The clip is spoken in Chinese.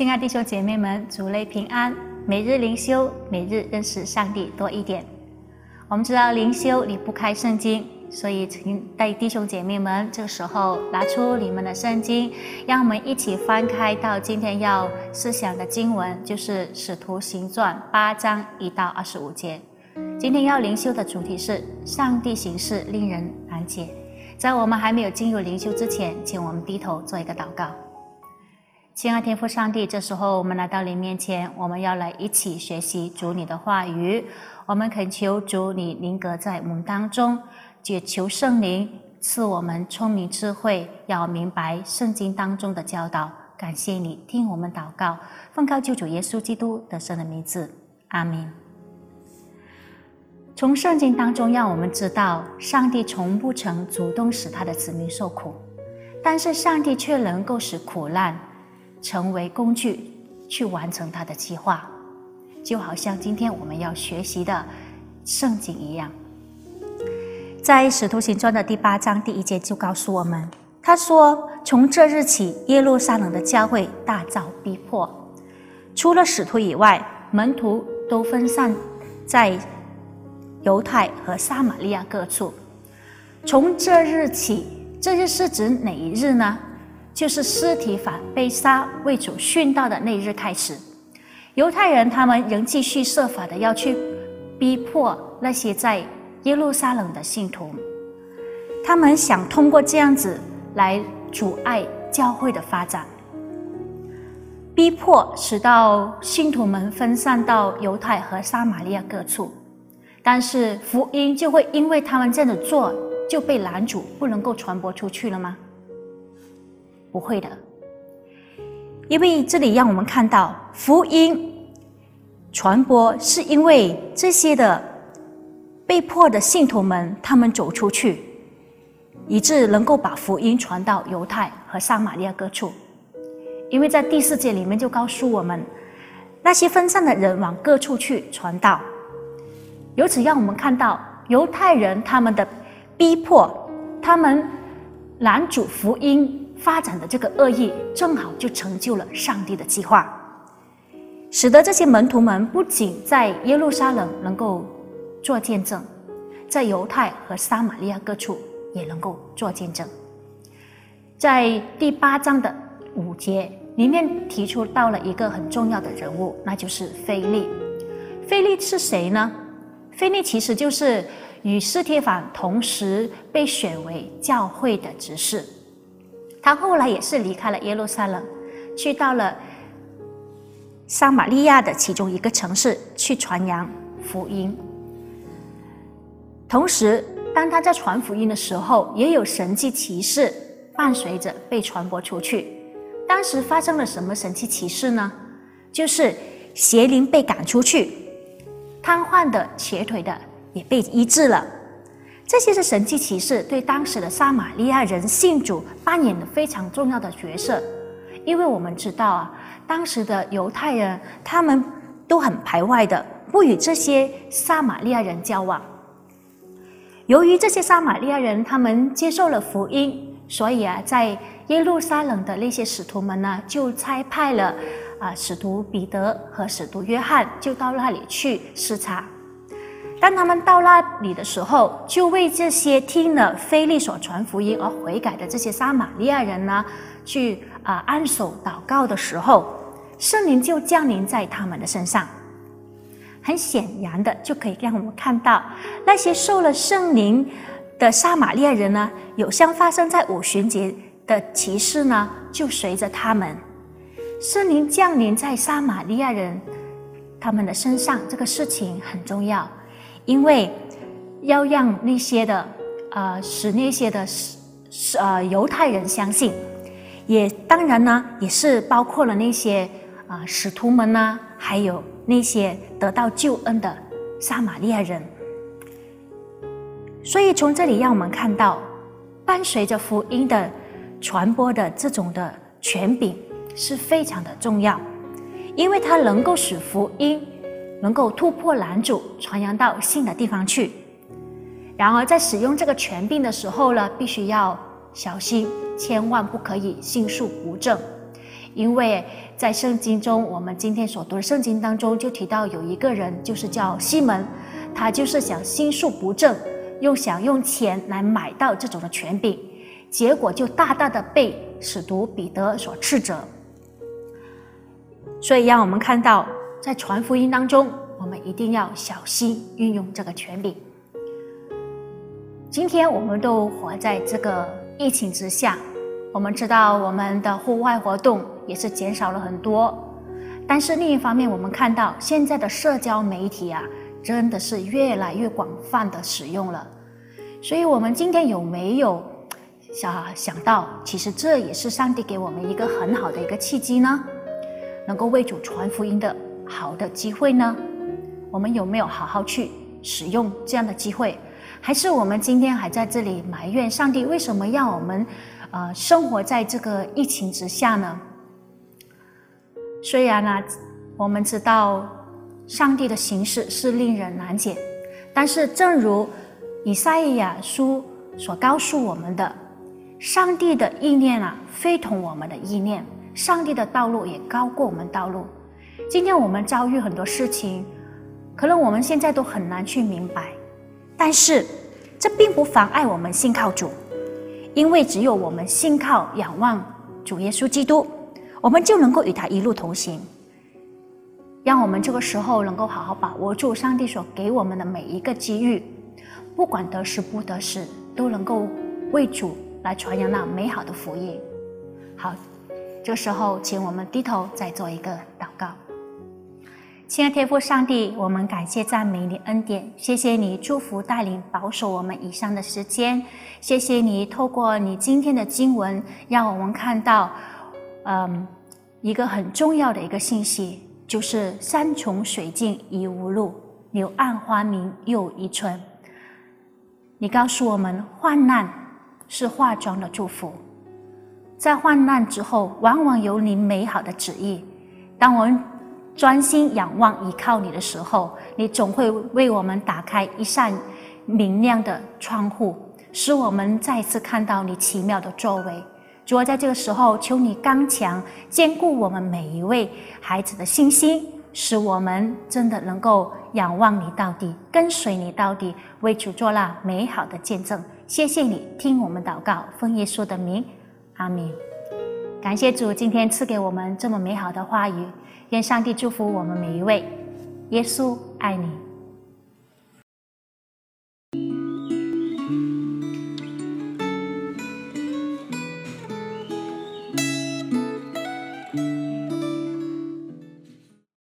亲爱弟兄姐妹们，主内平安。每日灵修，每日认识上帝多一点。我们知道灵修离不开圣经，所以请带弟兄姐妹们这个时候拿出你们的圣经，让我们一起翻开到今天要思想的经文，就是《使徒行传》八章一到二十五节。今天要灵修的主题是“上帝行事令人难解”。在我们还没有进入灵修之前，请我们低头做一个祷告。亲爱天父上帝，这时候我们来到你面前，我们要来一起学习主你的话语。我们恳求主你临格在我们当中，解求圣灵赐我们聪明智慧，要明白圣经当中的教导。感谢你听我们祷告，奉靠救主耶稣基督得胜的名字，阿门。从圣经当中让我们知道，上帝从不曾主动使他的子民受苦，但是上帝却能够使苦难。成为工具去完成他的计划，就好像今天我们要学习的圣经一样。在《使徒行传》的第八章第一节就告诉我们，他说：“从这日起，耶路撒冷的教会大遭逼迫，除了使徒以外，门徒都分散在犹太和撒玛利亚各处。从这日起，这日是指哪一日呢？”就是尸体反被杀为主殉道的那日开始，犹太人他们仍继续设法的要去逼迫那些在耶路撒冷的信徒，他们想通过这样子来阻碍教会的发展，逼迫使到信徒们分散到犹太和撒玛利亚各处，但是福音就会因为他们这样子做就被拦阻，不能够传播出去了吗？不会的，因为这里让我们看到福音传播，是因为这些的被迫的信徒们，他们走出去，以致能够把福音传到犹太和撒玛利亚各处。因为在第四节里面就告诉我们，那些分散的人往各处去传道，由此让我们看到犹太人他们的逼迫，他们拦阻福音。发展的这个恶意，正好就成就了上帝的计划，使得这些门徒们不仅在耶路撒冷能够做见证，在犹太和撒玛利亚各处也能够做见证。在第八章的五节里面提出到了一个很重要的人物，那就是菲利。菲利是谁呢？菲利其实就是与斯帖凡同时被选为教会的执事。他后来也是离开了耶路撒冷，去到了撒玛利亚的其中一个城市去传扬福音。同时，当他在传福音的时候，也有神迹奇事伴随着被传播出去。当时发生了什么神迹奇事呢？就是邪灵被赶出去，瘫痪的、瘸腿的也被医治了。这些是神迹奇事，对当时的撒玛利亚人信主扮演的非常重要的角色。因为我们知道啊，当时的犹太人他们都很排外的，不与这些撒玛利亚人交往。由于这些撒玛利亚人他们接受了福音，所以啊，在耶路撒冷的那些使徒们呢，就差派了啊使徒彼得和使徒约翰，就到那里去视察。当他们到那里的时候，就为这些听了菲利所传福音而悔改的这些撒玛利亚人呢，去啊按手祷告的时候，圣灵就降临在他们的身上。很显然的，就可以让我们看到那些受了圣灵的撒玛利亚人呢，有像发生在五旬节的骑士呢，就随着他们圣灵降临在撒玛利亚人他们的身上，这个事情很重要。因为要让那些的啊，使那些的是呃犹太人相信，也当然呢，也是包括了那些啊使徒们呢，还有那些得到救恩的撒玛利亚人。所以从这里让我们看到，伴随着福音的传播的这种的权柄是非常的重要，因为它能够使福音。能够突破拦阻，传扬到新的地方去。然而，在使用这个权柄的时候呢，必须要小心，千万不可以信术不正，因为在圣经中，我们今天所读的圣经当中就提到有一个人，就是叫西门，他就是想心术不正，又想用钱来买到这种的权柄，结果就大大的被使徒彼得所斥责。所以让我们看到，在传福音当中，我们一定要小心运用这个权柄。今天我们都活在这个疫情之下。我们知道，我们的户外活动也是减少了很多，但是另一方面，我们看到现在的社交媒体啊，真的是越来越广泛的使用了。所以，我们今天有没有想想到，其实这也是上帝给我们一个很好的一个契机呢？能够为主传福音的好的机会呢？我们有没有好好去使用这样的机会？还是我们今天还在这里埋怨上帝，为什么让我们？呃，生活在这个疫情之下呢，虽然呢，我们知道上帝的形式是令人难解，但是正如以赛亚书所告诉我们的，上帝的意念啊，非同我们的意念，上帝的道路也高过我们道路。今天我们遭遇很多事情，可能我们现在都很难去明白，但是这并不妨碍我们信靠主。因为只有我们信靠、仰望主耶稣基督，我们就能够与他一路同行。让我们这个时候能够好好把握住上帝所给我们的每一个机遇，不管得失不得失，都能够为主来传扬那美好的福音。好，这时候请我们低头再做一个祷告。亲爱的天父上帝，我们感谢赞美你恩典，谢谢你祝福带领保守我们以上的时间，谢谢你透过你今天的经文，让我们看到，嗯，一个很重要的一个信息，就是山穷水尽疑无路，柳暗花明又一村。你告诉我们，患难是化妆的祝福，在患难之后，往往有你美好的旨意。当我们专心仰望、依靠你的时候，你总会为我们打开一扇明亮的窗户，使我们再次看到你奇妙的作为。主啊，在这个时候，求你刚强坚固我们每一位孩子的信心，使我们真的能够仰望你到底，跟随你到底，为主做了美好的见证。谢谢你听我们祷告，奉耶稣的名，阿门。感谢主今天赐给我们这么美好的话语。愿上帝祝福我们每一位，耶稣爱你。